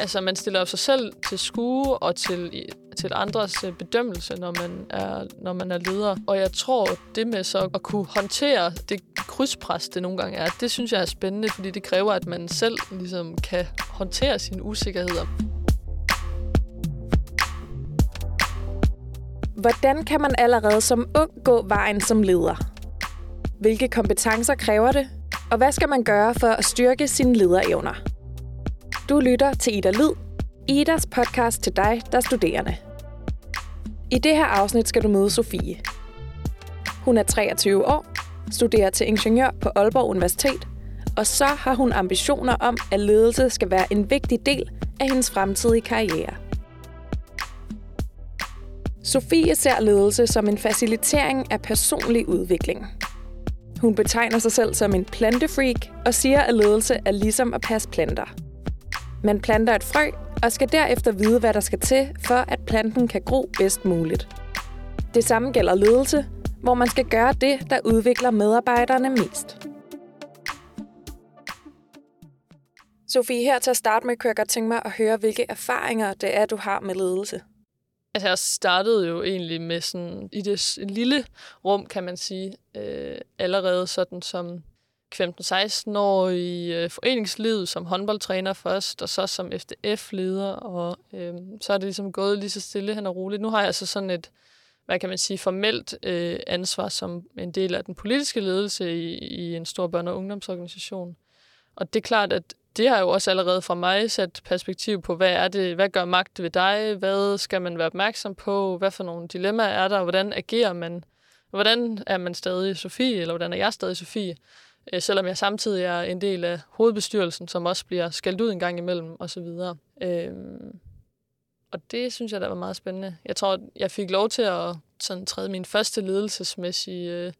Altså, man stiller sig selv til skue og til, til andres øh, bedømmelse, når man, er, når man er leder. Og jeg tror, det med så at kunne håndtere det krydspres, det nogle gange er, det synes jeg er spændende, fordi det kræver, at man selv ligesom kan håndtere sine usikkerheder. Hvordan kan man allerede som ung gå vejen som leder? Hvilke kompetencer kræver det? Og hvad skal man gøre for at styrke sine lederevner? Du lytter til Ida Lyd, Idas podcast til dig, der er studerende. I det her afsnit skal du møde Sofie. Hun er 23 år, studerer til ingeniør på Aalborg Universitet, og så har hun ambitioner om, at ledelse skal være en vigtig del af hendes fremtidige karriere. Sofie ser ledelse som en facilitering af personlig udvikling. Hun betegner sig selv som en plantefreak og siger, at ledelse er ligesom at passe planter. Man planter et frø og skal derefter vide, hvad der skal til, for at planten kan gro bedst muligt. Det samme gælder ledelse, hvor man skal gøre det, der udvikler medarbejderne mest. Sofie, her til at starte med, kunne jeg godt tænke mig at høre, hvilke erfaringer det er, du har med ledelse. Altså, jeg startede jo egentlig med sådan, i det lille rum, kan man sige, øh, allerede sådan som 15-16 år i øh, foreningslivet som håndboldtræner først, og så som FDF-leder, og øh, så er det ligesom gået lige så stille hen og roligt. Nu har jeg altså sådan et, hvad kan man sige, formelt øh, ansvar som en del af den politiske ledelse i, i en stor børne- og ungdomsorganisation. Og det er klart, at det har jo også allerede fra mig sat perspektiv på, hvad er det, hvad gør magt ved dig, hvad skal man være opmærksom på, hvad for nogle dilemmaer er der, hvordan agerer man, hvordan er man stadig Sofie, eller hvordan er jeg stadig Sofie, øh, selvom jeg samtidig er en del af hovedbestyrelsen, som også bliver skældt ud en gang imellem, osv. Øh, og det synes jeg, der var meget spændende. Jeg tror, jeg fik lov til at sådan, træde min første ledelsesmæssige, øh,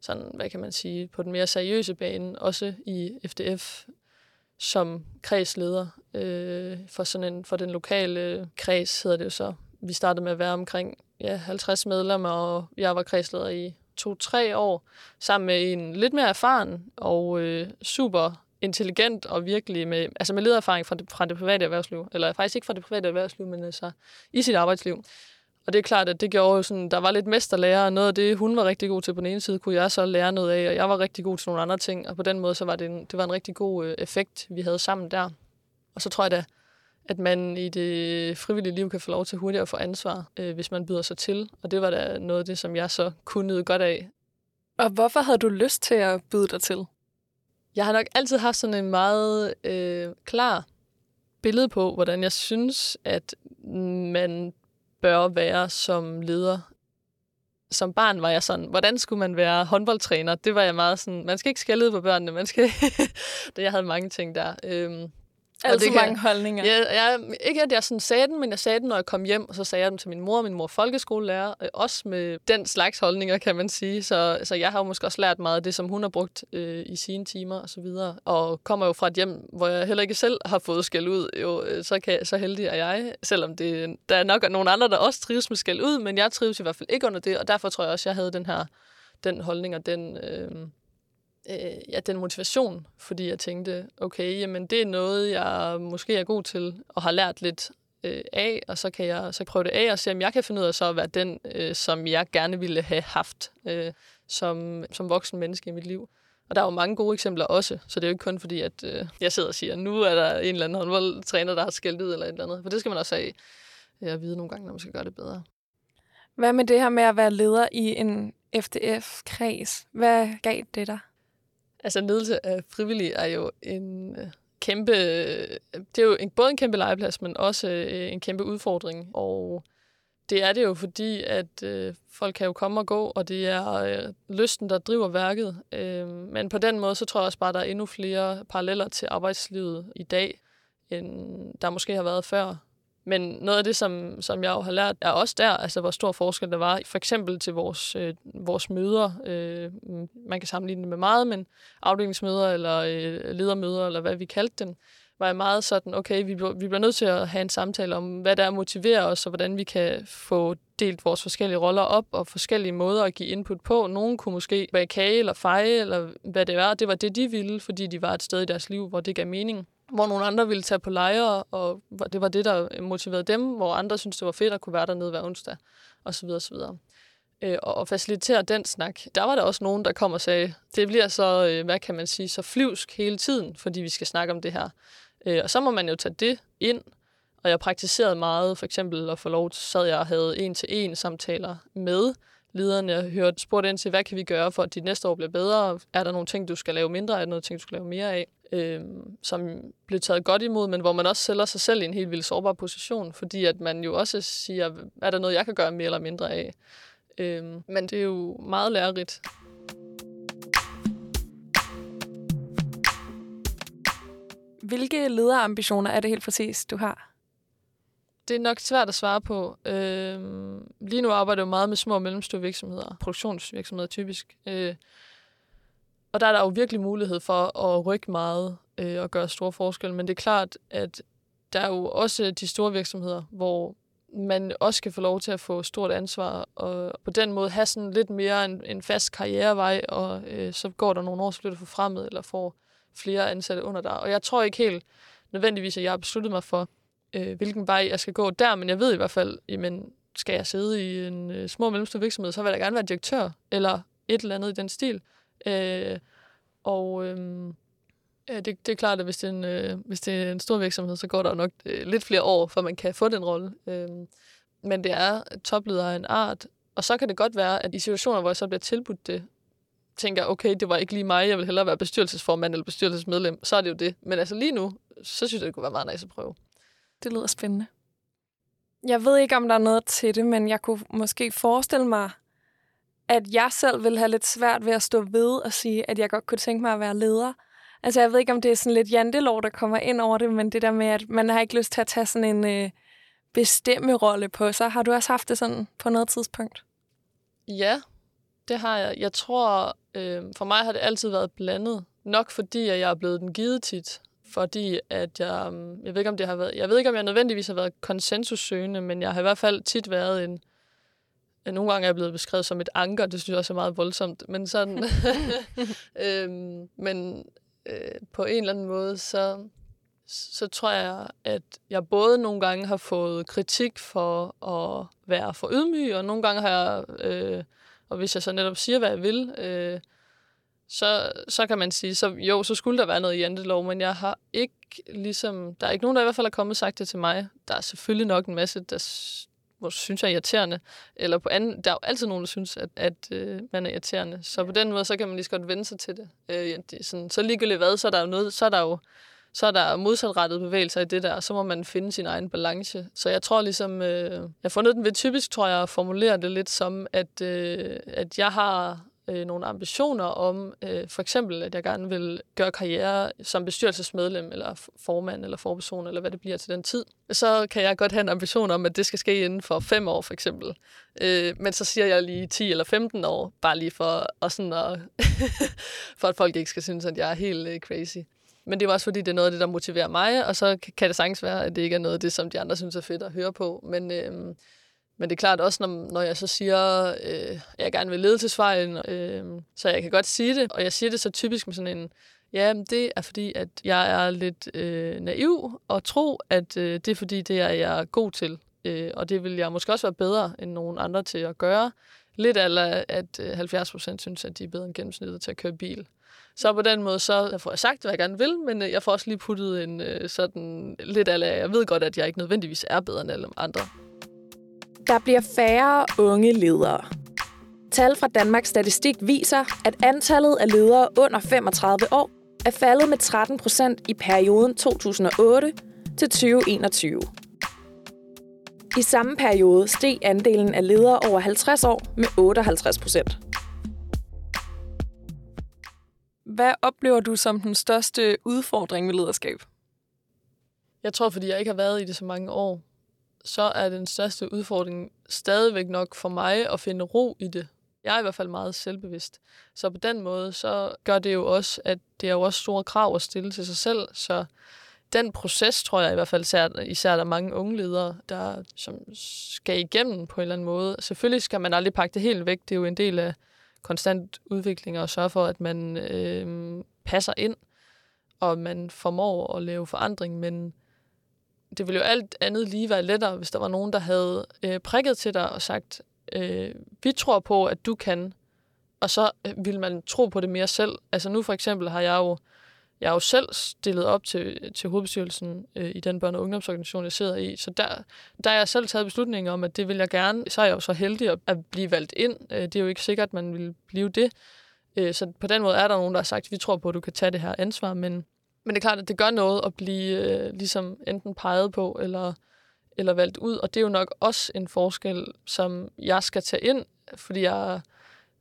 sådan, hvad kan man sige, på den mere seriøse bane, også i FDF, som kredsleder øh, for, sådan en, for den lokale kreds, hedder det jo så. Vi startede med at være omkring ja, 50 medlemmer, og jeg var kredsleder i to-tre år, sammen med en lidt mere erfaren og øh, super intelligent og virkelig med, altså med ledererfaring fra det, fra det private erhvervsliv. Eller faktisk ikke fra det private erhvervsliv, men altså i sit arbejdsliv. Og det er klart, at det gjorde jo sådan, der var lidt mesterlærer, og noget af det, hun var rigtig god til på den ene side, kunne jeg så lære noget af, og jeg var rigtig god til nogle andre ting, og på den måde, så var det en, det var en rigtig god øh, effekt, vi havde sammen der. Og så tror jeg da, at man i det frivillige liv kan få lov til hurtigt at få ansvar, øh, hvis man byder sig til. Og det var da noget af det, som jeg så kunne nyde godt af. Og hvorfor havde du lyst til at byde dig til? Jeg har nok altid haft sådan en meget øh, klar billede på, hvordan jeg synes, at man bør være som leder. Som barn var jeg sådan, hvordan skulle man være håndboldtræner? Det var jeg meget sådan, man skal ikke skælde på børnene, man skal... jeg havde mange ting der. Øhm, Altid det mange holdninger. Ja, jeg, ikke at jeg sådan sagde den, men jeg sagde den, når jeg kom hjem, og så sagde jeg den til min mor, min mor folkeskolelærer, øh, også med den slags holdninger, kan man sige. Så, så jeg har jo måske også lært meget af det, som hun har brugt øh, i sine timer og så videre. Og kommer jo fra et hjem, hvor jeg heller ikke selv har fået skæld ud, jo, øh, så, kan, så heldig er jeg, selvom det, der er nok nogle andre, der også trives med skæld ud, men jeg trives i hvert fald ikke under det, og derfor tror jeg også, jeg havde den her den holdning og den... Øh, øh, ja, den motivation, fordi jeg tænkte, okay, jamen det er noget, jeg måske er god til og har lært lidt øh, af, og så kan jeg så prøve det af og se, om jeg kan finde ud af så at være den, øh, som jeg gerne ville have haft øh, som, som voksen menneske i mit liv. Og der er jo mange gode eksempler også, så det er jo ikke kun fordi, at øh, jeg sidder og siger, nu er der en eller anden håndboldtræner, der har skældt ud eller et eller andet. For det skal man også have øh, at vide nogle gange, når man skal gøre det bedre. Hvad med det her med at være leder i en FDF-kreds? Hvad gav det dig? Altså, ledelse af frivillige er jo en øh, kæmpe... Øh, det er jo en, både en kæmpe legeplads, men også øh, en kæmpe udfordring. Og det er det jo, fordi at øh, folk kan jo komme og gå, og det er øh, lysten, der driver værket. Øh, men på den måde, så tror jeg også bare, at der er endnu flere paralleller til arbejdslivet i dag, end der måske har været før. Men noget af det, som, som jeg jo har lært, er også der, altså hvor stor forskel der var. For eksempel til vores, øh, vores møder. Øh, man kan sammenligne det med meget, men afdelingsmøder eller øh, ledermøder, eller hvad vi kaldte dem, var jeg meget sådan, okay, vi, vi bliver nødt til at have en samtale om, hvad der motiverer os, og hvordan vi kan få delt vores forskellige roller op, og forskellige måder at give input på. Nogen kunne måske være kage eller feje, eller hvad det var. Det var det, de ville, fordi de var et sted i deres liv, hvor det gav mening hvor nogle andre ville tage på lejre, og det var det, der motiverede dem, hvor andre syntes, det var fedt at kunne være dernede hver onsdag, osv. osv. Øh, og facilitere den snak. Der var der også nogen, der kom og sagde, det bliver så, øh, hvad kan man sige, så flyvsk hele tiden, fordi vi skal snakke om det her. Øh, og så må man jo tage det ind, og jeg praktiserede meget, for eksempel at få lov til, sad jeg og havde en-til-en samtaler med lederne. og hørte spurgte ind til, hvad kan vi gøre for, at dit næste år bliver bedre? Er der nogle ting, du skal lave mindre? Er der noget ting, du skal lave mere af? Øh, som blev taget godt imod, men hvor man også sælger sig selv i en helt vildt sårbar position, fordi at man jo også siger, er der noget, jeg kan gøre mere eller mindre af? Øh, men det er jo meget lærerigt. Hvilke lederambitioner er det helt præcis, du har? Det er nok svært at svare på. Øh, lige nu arbejder jeg jo meget med små og mellemstore virksomheder, produktionsvirksomheder typisk. Øh, og der er der jo virkelig mulighed for at rykke meget øh, og gøre store forskelle. Men det er klart, at der er jo også de store virksomheder, hvor man også kan få lov til at få stort ansvar, og på den måde have sådan lidt mere en, en fast karrierevej, og øh, så går der nogle år, så bliver du forfremmet, eller får flere ansatte under dig. Og jeg tror ikke helt nødvendigvis, at jeg har besluttet mig for, øh, hvilken vej jeg skal gå der, men jeg ved i hvert fald, jamen, skal jeg sidde i en øh, små og mellemstor virksomhed, så vil jeg gerne være direktør, eller et eller andet i den stil. Øh, og øh, ja, det, det er klart, at hvis det, er en, øh, hvis det er en stor virksomhed, så går der nok øh, lidt flere år, før man kan få den rolle. Øh, men det er topleder af en art, og så kan det godt være, at i situationer, hvor jeg så bliver tilbudt det, tænker, okay, det var ikke lige mig, jeg vil hellere være bestyrelsesformand eller bestyrelsesmedlem, så er det jo det. Men altså lige nu, så synes jeg, det kunne være meget nice at prøve. Det lyder spændende. Jeg ved ikke, om der er noget til det, men jeg kunne måske forestille mig, at jeg selv vil have lidt svært ved at stå ved og sige, at jeg godt kunne tænke mig at være leder. Altså, jeg ved ikke, om det er sådan lidt jantelov, der kommer ind over det, men det der med, at man har ikke lyst til at tage sådan en øh, bestemme rolle på sig. Har du også haft det sådan på noget tidspunkt? Ja, det har jeg. Jeg tror, øh, for mig har det altid været blandet. Nok fordi, at jeg er blevet den givet tit. Fordi at jeg, øh, jeg ved ikke, om det har været, jeg ved ikke, om jeg nødvendigvis har været konsensussøgende, men jeg har i hvert fald tit været en, nogle gange er jeg blevet beskrevet som et anker, det synes jeg også er meget voldsomt, men sådan, øhm, men øh, på en eller anden måde, så, så tror jeg, at jeg både nogle gange har fået kritik for at være for ydmyg, og nogle gange har jeg, øh, og hvis jeg så netop siger, hvad jeg vil, øh, så, så kan man sige, så jo, så skulle der være noget i jantelov, men jeg har ikke ligesom, der er ikke nogen, der i hvert fald har kommet og sagt det til mig. Der er selvfølgelig nok en masse, der hvor synes jeg er irriterende. Eller på anden, der er jo altid nogen, der synes, at, at øh, man er irriterende. Så på den måde, så kan man lige så godt vende sig til det. Øh, ja, det sådan, så ligegyldigt hvad, så er der jo noget, så er der jo så er der modsatrettede bevægelser i det der, og så må man finde sin egen balance. Så jeg tror ligesom, øh, jeg har fundet den ved typisk, tror jeg, at formulere det lidt som, at, øh, at jeg har øh, nogle ambitioner om, øh, for eksempel, at jeg gerne vil gøre karriere som bestyrelsesmedlem, eller formand, eller forperson, eller hvad det bliver til den tid, så kan jeg godt have en ambition om, at det skal ske inden for fem år, for eksempel. Øh, men så siger jeg lige 10 eller 15 år, bare lige for, og sådan at, for at folk ikke skal synes, at jeg er helt øh, crazy. Men det er også fordi, det er noget af det, der motiverer mig, og så kan det sagtens være, at det ikke er noget af det, som de andre synes er fedt at høre på. Men, øh, men det er klart også, når, når jeg så siger, øh, at jeg gerne vil lede til svaren, øh, så jeg kan godt sige det, og jeg siger det så typisk med sådan en, ja, det er fordi, at jeg er lidt øh, naiv og tro, at øh, det er fordi, det er jeg god til. Øh, og det vil jeg måske også være bedre end nogen andre til at gøre. Lidt eller at øh, 70 procent synes, at de er bedre end gennemsnittet til at køre bil. Så på den måde, så får jeg sagt, hvad jeg gerne vil, men øh, jeg får også lige puttet en øh, sådan lidt af, jeg ved godt, at jeg ikke nødvendigvis er bedre end alle andre. Der bliver færre unge ledere. Tal fra Danmarks Statistik viser, at antallet af ledere under 35 år er faldet med 13 procent i perioden 2008 til 2021. I samme periode steg andelen af ledere over 50 år med 58 procent. Hvad oplever du som den største udfordring ved lederskab? Jeg tror, fordi jeg ikke har været i det så mange år, så er den største udfordring stadigvæk nok for mig at finde ro i det. Jeg er i hvert fald meget selvbevidst. Så på den måde, så gør det jo også, at det er jo også store krav at stille til sig selv. Så den proces, tror jeg i hvert fald, især, især der er mange unge ledere, der som skal igennem på en eller anden måde. Selvfølgelig skal man aldrig pakke det helt væk. Det er jo en del af konstant udvikling og sørge for, at man øh, passer ind. og man formår at lave forandring, men det ville jo alt andet lige være lettere, hvis der var nogen, der havde øh, prikket til dig og sagt, øh, vi tror på, at du kan, og så øh, vil man tro på det mere selv. Altså nu for eksempel har jeg jo, jeg har jo selv stillet op til, til hovedbestyrelsen øh, i den børne- og ungdomsorganisation, jeg sidder i, så der, der har jeg selv taget beslutningen om, at det vil jeg gerne. Så er jeg jo så heldig at, at blive valgt ind. Øh, det er jo ikke sikkert, at man vil blive det. Øh, så på den måde er der nogen, der har sagt, vi tror på, at du kan tage det her ansvar, men men det er klart, at det gør noget at blive øh, ligesom enten peget på eller, eller valgt ud, og det er jo nok også en forskel, som jeg skal tage ind, fordi jeg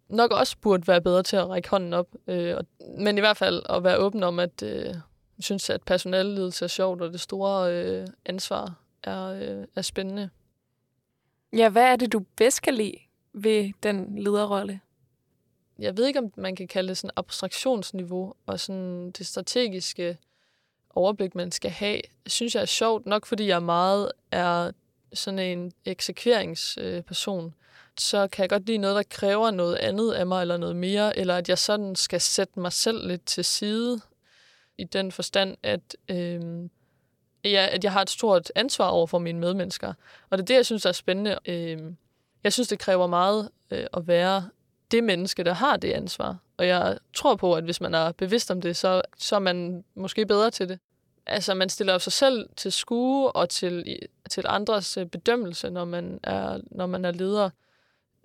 nok også burde være bedre til at række hånden op. Øh, og, men i hvert fald at være åben om, at øh, jeg synes, at personalledelse er sjovt, og det store øh, ansvar er, øh, er spændende. Ja, hvad er det, du bedst kan lide ved den lederrolle? Jeg ved ikke, om man kan kalde det sådan abstraktionsniveau, og sådan det strategiske overblik, man skal have, synes jeg er sjovt, nok fordi jeg meget er sådan en eksekveringsperson. Så kan jeg godt lide noget, der kræver noget andet af mig, eller noget mere, eller at jeg sådan skal sætte mig selv lidt til side, i den forstand, at, øh, ja, at jeg har et stort ansvar over for mine medmennesker. Og det er det, jeg synes er spændende. Øh, jeg synes, det kræver meget øh, at være det menneske, der har det ansvar. Og jeg tror på, at hvis man er bevidst om det, så, så er man måske bedre til det. Altså, man stiller sig selv til skue og til, til andres øh, bedømmelse, når man er, når man er leder.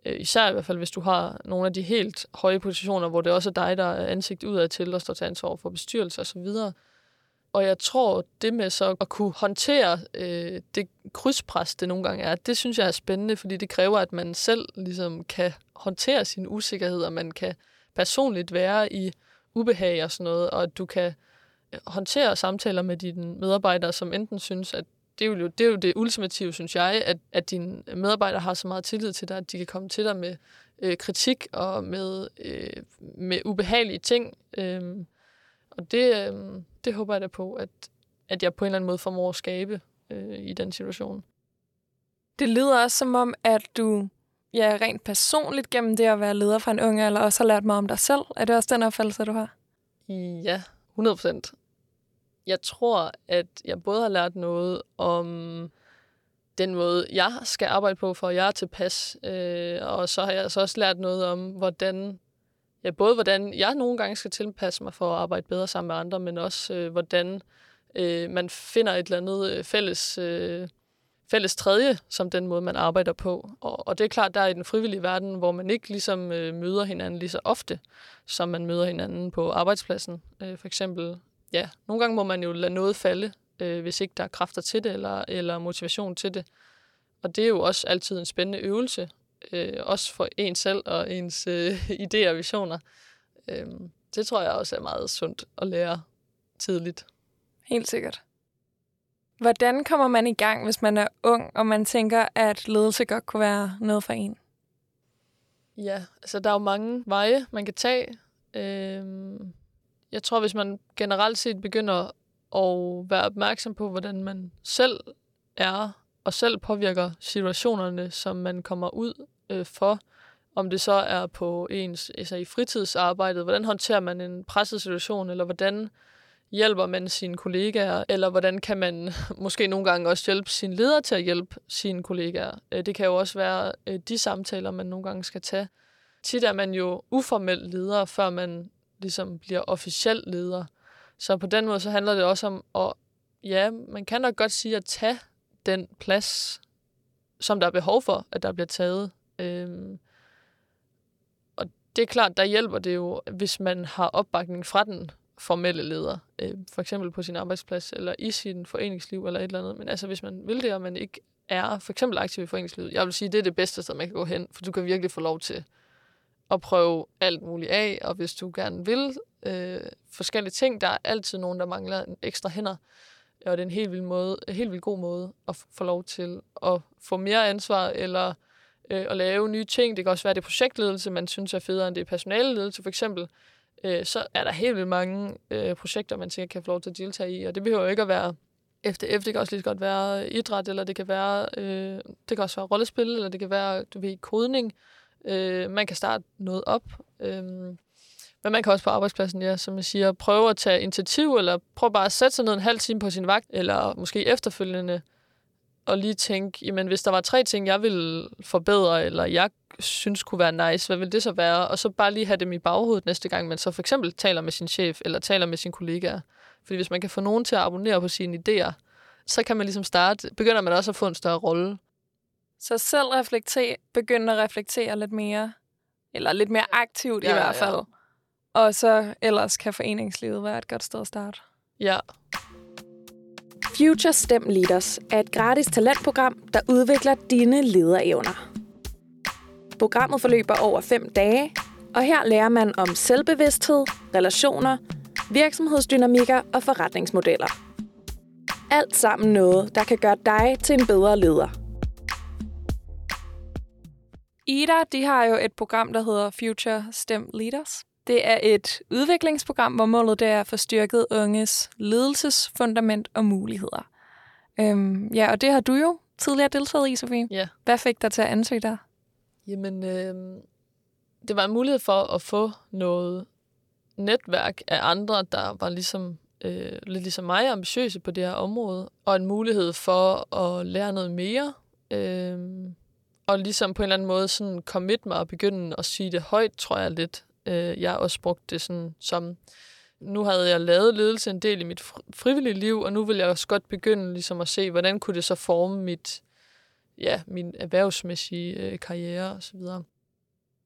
Øh, især i hvert fald, hvis du har nogle af de helt høje positioner, hvor det også er dig, der er ansigt udad til og står til ansvar for bestyrelse osv. Og jeg tror, det med så at kunne håndtere øh, det krydspres, det nogle gange er, det synes jeg er spændende, fordi det kræver, at man selv ligesom kan håndtere sin usikkerhed, og man kan personligt være i ubehag og sådan noget, og at du kan øh, håndtere samtaler med dine medarbejdere, som enten synes, at det er jo det, er jo det ultimative, synes jeg, at, at dine medarbejdere har så meget tillid til dig, at de kan komme til dig med øh, kritik og med, øh, med ubehagelige ting. Øh, og det, øh, det håber jeg da på, at, at jeg på en eller anden måde formår at skabe øh, i den situation. Det lyder også som om, at du ja, rent personligt gennem det at være leder for en unge, eller også har lært mig om dig selv. Er det også den opfattelse, du har? Ja, 100 procent. Jeg tror, at jeg både har lært noget om den måde, jeg skal arbejde på, for at jeg er tilpas. Øh, og så har jeg så også lært noget om, hvordan ja, både hvordan jeg nogle gange skal tilpasse mig for at arbejde bedre sammen med andre, men også øh, hvordan øh, man finder et eller andet øh, fælles, øh, fælles tredje, som den måde, man arbejder på. Og, og det er klart, der er i den frivillige verden, hvor man ikke ligesom øh, møder hinanden lige så ofte, som man møder hinanden på arbejdspladsen. Øh, for eksempel, ja, nogle gange må man jo lade noget falde, øh, hvis ikke der er kræfter til det, eller, eller motivation til det. Og det er jo også altid en spændende øvelse, øh, også for en selv og ens øh, idéer og visioner. Øh, det tror jeg også er meget sundt at lære tidligt. Helt sikkert. Hvordan kommer man i gang, hvis man er ung, og man tænker, at ledelse godt kunne være noget for en? Ja, altså der er jo mange veje, man kan tage. Øhm, jeg tror, hvis man generelt set begynder at være opmærksom på, hvordan man selv er og selv påvirker situationerne, som man kommer ud øh, for. Om det så er på ens altså i fritidsarbejdet, hvordan håndterer man en presset situation, eller hvordan hjælper man sine kollegaer, eller hvordan kan man måske nogle gange også hjælpe sin leder til at hjælpe sine kollegaer. Øh, det kan jo også være øh, de samtaler, man nogle gange skal tage. Tit er man jo uformel leder, før man ligesom bliver officiel leder. Så på den måde så handler det også om at, ja, man kan nok godt sige at tage den plads, som der er behov for, at der bliver taget. Øhm, og det er klart, der hjælper det jo, hvis man har opbakning fra den formelle leder, øh, for eksempel på sin arbejdsplads, eller i sin foreningsliv, eller et eller andet. Men altså, hvis man vil det, og man ikke er for eksempel aktiv i foreningslivet, jeg vil sige, det er det bedste sted, man kan gå hen, for du kan virkelig få lov til at prøve alt muligt af, og hvis du gerne vil øh, forskellige ting, der er altid nogen, der mangler en ekstra hænder, og det er en helt vild, måde, helt vild god måde at få lov til at få mere ansvar, eller øh, at lave nye ting. Det kan også være, det er projektledelse, man synes er federe end det er personaleledelse, for eksempel. Øh, så er der helt vildt mange øh, projekter, man sikkert kan få lov til at deltage i, og det behøver jo ikke at være FDF, det kan også lige godt være idræt, eller det kan være, øh, det kan også være rollespil, eller det kan være, du ved, kodning. Øh, man kan starte noget op. Øh, men man kan også på arbejdspladsen, ja, som jeg siger, prøve at tage initiativ, eller prøve bare at sætte sig ned en halv time på sin vagt, eller måske efterfølgende, og lige tænke, jamen hvis der var tre ting, jeg ville forbedre, eller jeg synes kunne være nice, hvad vil det så være? Og så bare lige have dem i baghovedet næste gang, man så for eksempel taler med sin chef, eller taler med sine kollegaer. Fordi hvis man kan få nogen til at abonnere på sine idéer, så kan man ligesom starte, begynder man også at få en større rolle. Så selv reflektere, begynde at reflektere lidt mere, eller lidt mere aktivt ja, i hvert fald. Ja. Og så ellers kan foreningslivet være et godt sted at starte. Ja. Future STEM Leaders er et gratis talentprogram, der udvikler dine lederevner. Programmet forløber over fem dage, og her lærer man om selvbevidsthed, relationer, virksomhedsdynamikker og forretningsmodeller. Alt sammen noget, der kan gøre dig til en bedre leder. Ida de har jo et program, der hedder Future STEM Leaders. Det er et udviklingsprogram, hvor målet det er at få styrket unges ledelsesfundament og muligheder. Øhm, ja, og det har du jo tidligere deltaget i, Sofie. Ja. Hvad fik dig til at ansøge der? Jamen, øh, det var en mulighed for at få noget netværk af andre, der var ligesom øh, lidt ligesom mig ambitiøse på det her område, og en mulighed for at lære noget mere. Øh, og ligesom på en eller anden måde sådan commit mig og begynde at sige det højt, tror jeg lidt. Øh, jeg har også brugt det sådan som... Nu havde jeg lavet ledelse en del i mit frivillige liv, og nu vil jeg også godt begynde ligesom at se, hvordan kunne det så forme mit, ja, min erhvervsmæssige øh, karriere osv.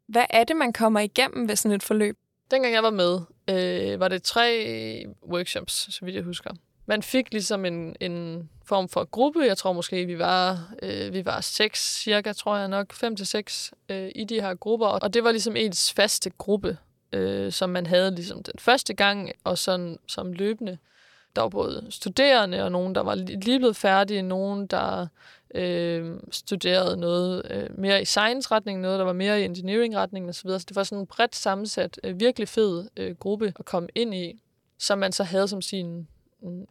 Hvad er det, man kommer igennem ved sådan et forløb? Dengang jeg var med, øh, var det tre workshops, så vidt jeg husker. Man fik ligesom en, en form for gruppe. Jeg tror måske, vi var, øh, vi var seks cirka, tror jeg nok, fem til seks øh, i de her grupper. Og det var ligesom ens faste gruppe, øh, som man havde ligesom den første gang, og sådan som løbende. Der var både studerende og nogen, der var lige blevet færdige, nogen, der øh, studerede noget øh, mere i science-retningen, noget, der var mere i engineering-retningen osv. Så det var sådan en bredt sammensat, øh, virkelig fed øh, gruppe at komme ind i, som man så havde som sin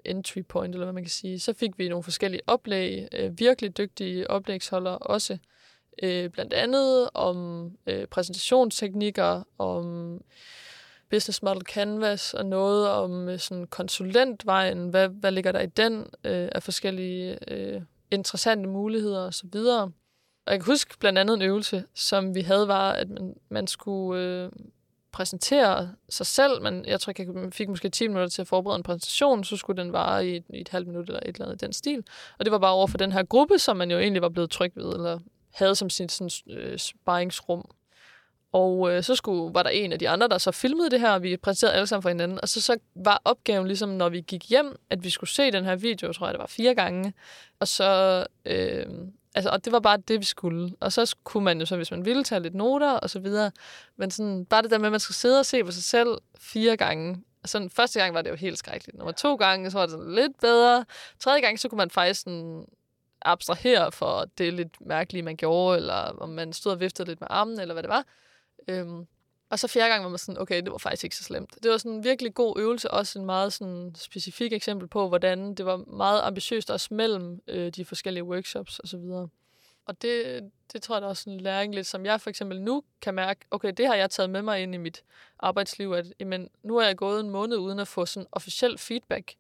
entry point, eller hvad man kan sige. Så fik vi nogle forskellige oplæg, øh, virkelig dygtige oplægsholdere også, øh, blandt andet om øh, præsentationsteknikker, om business model canvas og noget om øh, sådan konsulentvejen. Hvad, hvad ligger der i den øh, af forskellige øh, interessante muligheder osv. Og jeg kan huske blandt andet en øvelse, som vi havde, var, at man, man skulle øh, præsentere sig selv. Men jeg tror, jeg fik måske 10 minutter til at forberede en præsentation, så skulle den vare i et, i et halvt minut eller et eller andet i den stil. Og det var bare over for den her gruppe, som man jo egentlig var blevet tryg ved, eller havde som sin sådan, øh, sparringsrum. Og øh, så skulle, var der en af de andre, der så filmede det her, og vi præsenterede alle sammen for hinanden. Og så, så var opgaven ligesom, når vi gik hjem, at vi skulle se den her video, tror jeg, det var fire gange. Og så... Øh, altså, og det var bare det, vi skulle. Og så kunne man jo så, hvis man ville, tage lidt noter og så videre. Men sådan, bare det der med, at man skal sidde og se på sig selv fire gange. Sådan, første gang var det jo helt skrækkeligt. Nummer to gange, så var det sådan lidt bedre. Tredje gang, så kunne man faktisk sådan abstrahere for det lidt mærkelige, man gjorde, eller om man stod og viftede lidt med armen, eller hvad det var. Øhm, og så fjerde gang var man sådan, okay, det var faktisk ikke så slemt. Det var sådan en virkelig god øvelse, også en meget sådan specifik eksempel på, hvordan det var meget ambitiøst også mellem øh, de forskellige workshops og så videre. Og det, det tror jeg er også en læring lidt, som jeg for eksempel nu kan mærke, okay, det har jeg taget med mig ind i mit arbejdsliv, at jamen, nu er jeg gået en måned uden at få sådan officiel feedback,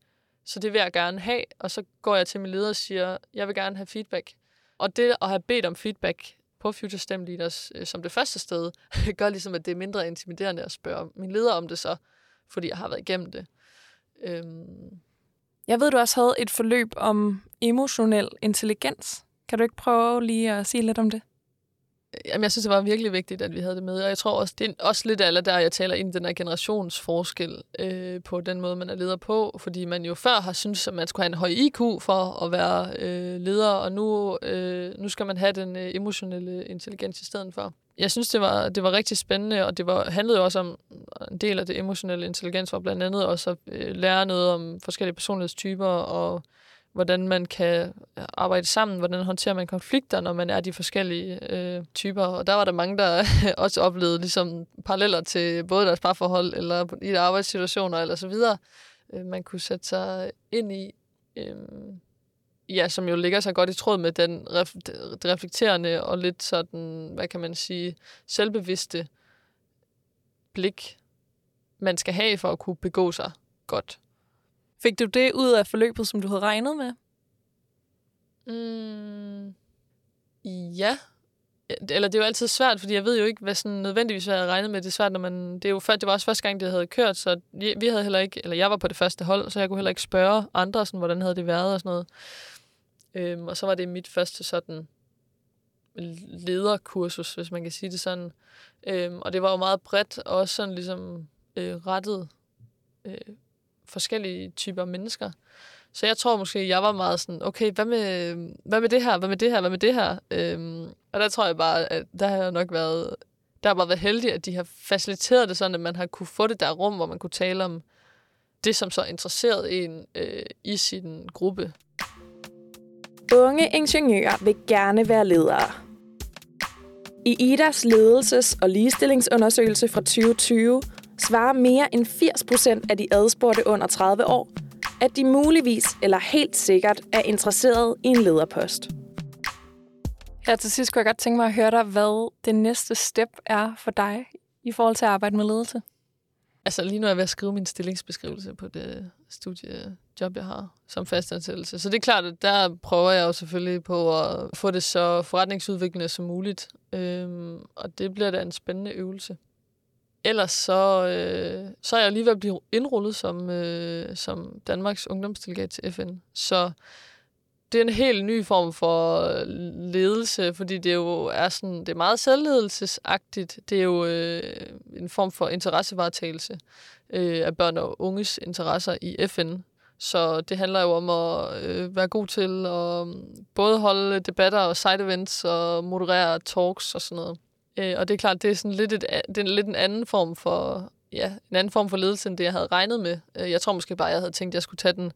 så det vil jeg gerne have, og så går jeg til min leder og siger, jeg vil gerne have feedback. Og det at have bedt om feedback, på Future STEM Leaders øh, som det første sted, gør ligesom, at det er mindre intimiderende at spørge min leder om det så, fordi jeg har været igennem det. Øhm. Jeg ved, du også havde et forløb om emotionel intelligens. Kan du ikke prøve lige at sige lidt om det? Jamen, jeg synes, det var virkelig vigtigt, at vi havde det med. Og jeg tror også, det er også lidt alle der, jeg taler ind i den her generationsforskel øh, på den måde, man er leder på. Fordi man jo før har syntes, at man skulle have en høj IQ for at være øh, leder, og nu, øh, nu skal man have den øh, emotionelle intelligens i stedet for. Jeg synes, det var, det var rigtig spændende, og det var, handlede jo også om en del af det emotionelle intelligens, var blandt andet også at øh, lære noget om forskellige personlighedstyper og hvordan man kan øh, arbejde sammen, hvordan håndterer man konflikter, når man er de forskellige øh, typer. Og der var der mange, der også oplevede ligesom paralleller til både deres parforhold eller i deres arbejdssituationer eller så videre, øh, man kunne sætte sig ind i. Øh, ja, som jo ligger sig godt i tråd med den ref, reflekterende og lidt sådan, hvad kan man sige, selvbevidste blik, man skal have for at kunne begå sig godt. Fik du det ud af forløbet, som du havde regnet med? Mm, ja. Eller det er jo altid svært, fordi jeg ved jo ikke, hvad sådan nødvendigvis hvad jeg havde regnet med. Det er svært, når man... Det, er jo, det var også første gang, det havde kørt, så vi havde heller ikke... Eller jeg var på det første hold, så jeg kunne heller ikke spørge andre, sådan, hvordan havde det været og sådan noget. Øhm, og så var det mit første sådan lederkursus, hvis man kan sige det sådan. Øhm, og det var jo meget bredt, og også sådan ligesom øh, rettet øh, forskellige typer mennesker. Så jeg tror måske, jeg var meget sådan, okay, hvad med, hvad med det her, hvad med det her, hvad med det her? Øhm, og der tror jeg bare, at der har nok været, der har bare været heldig, at de har faciliteret det sådan, at man har kunne få det der rum, hvor man kunne tale om det, som så interesserede en øh, i sin gruppe. Unge ingeniører vil gerne være ledere. I IDAs ledelses- og ligestillingsundersøgelse fra 2020 svarer mere end 80 procent af de adspurgte under 30 år, at de muligvis eller helt sikkert er interesseret i en lederpost. Her til sidst kunne jeg godt tænke mig at høre dig, hvad det næste step er for dig i forhold til at arbejde med ledelse. Altså lige nu er jeg ved at skrive min stillingsbeskrivelse på det studiejob, jeg har som fastansættelse. Så det er klart, at der prøver jeg jo selvfølgelig på at få det så forretningsudviklende som muligt. Øhm, og det bliver da en spændende øvelse. Ellers så, øh, så er jeg lige ved at blive indrullet som, øh, som Danmarks ungdomsdelegat til FN. Så det er en helt ny form for øh, ledelse, fordi det jo er sådan, det er meget selvledelsesagtigt. Det er jo øh, en form for interessevaretagelse øh, af børn og unges interesser i FN. Så det handler jo om at øh, være god til at øh, både holde debatter og side events og moderere talks og sådan noget. Øh, og det er klart, det er sådan lidt, et, det er lidt en anden form for ja, en anden form for ledelse, end det, jeg havde regnet med. Øh, jeg tror måske bare, jeg havde tænkt, at jeg skulle tage den,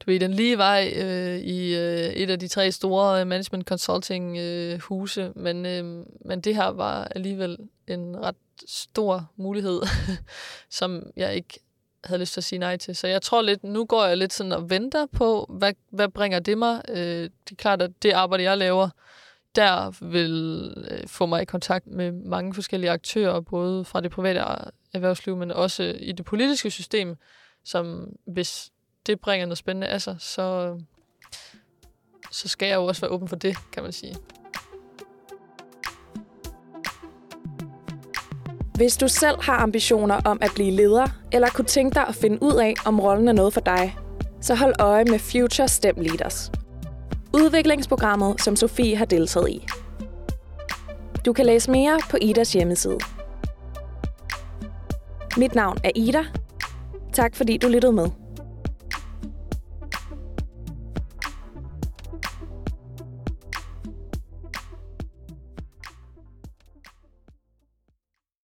du ved, den lige vej øh, i øh, et af de tre store øh, management consulting øh, huse, men, øh, men det her var alligevel en ret stor mulighed, som jeg ikke havde lyst til at sige nej til. Så jeg tror lidt, nu går jeg lidt sådan og venter på, hvad, hvad bringer det mig? Øh, det er klart, at det arbejde, jeg laver, der vil øh, få mig i kontakt med mange forskellige aktører, både fra det private erhvervsliv, men også i det politiske system, som hvis det bringer noget spændende af sig, så, så skal jeg jo også være åben for det, kan man sige. Hvis du selv har ambitioner om at blive leder, eller kunne tænke dig at finde ud af, om rollen er noget for dig, så hold øje med Future STEM Leaders – udviklingsprogrammet, som Sofie har deltaget i. Du kan læse mere på Idas hjemmeside. Mit navn er Ida. Tak fordi du lyttede med.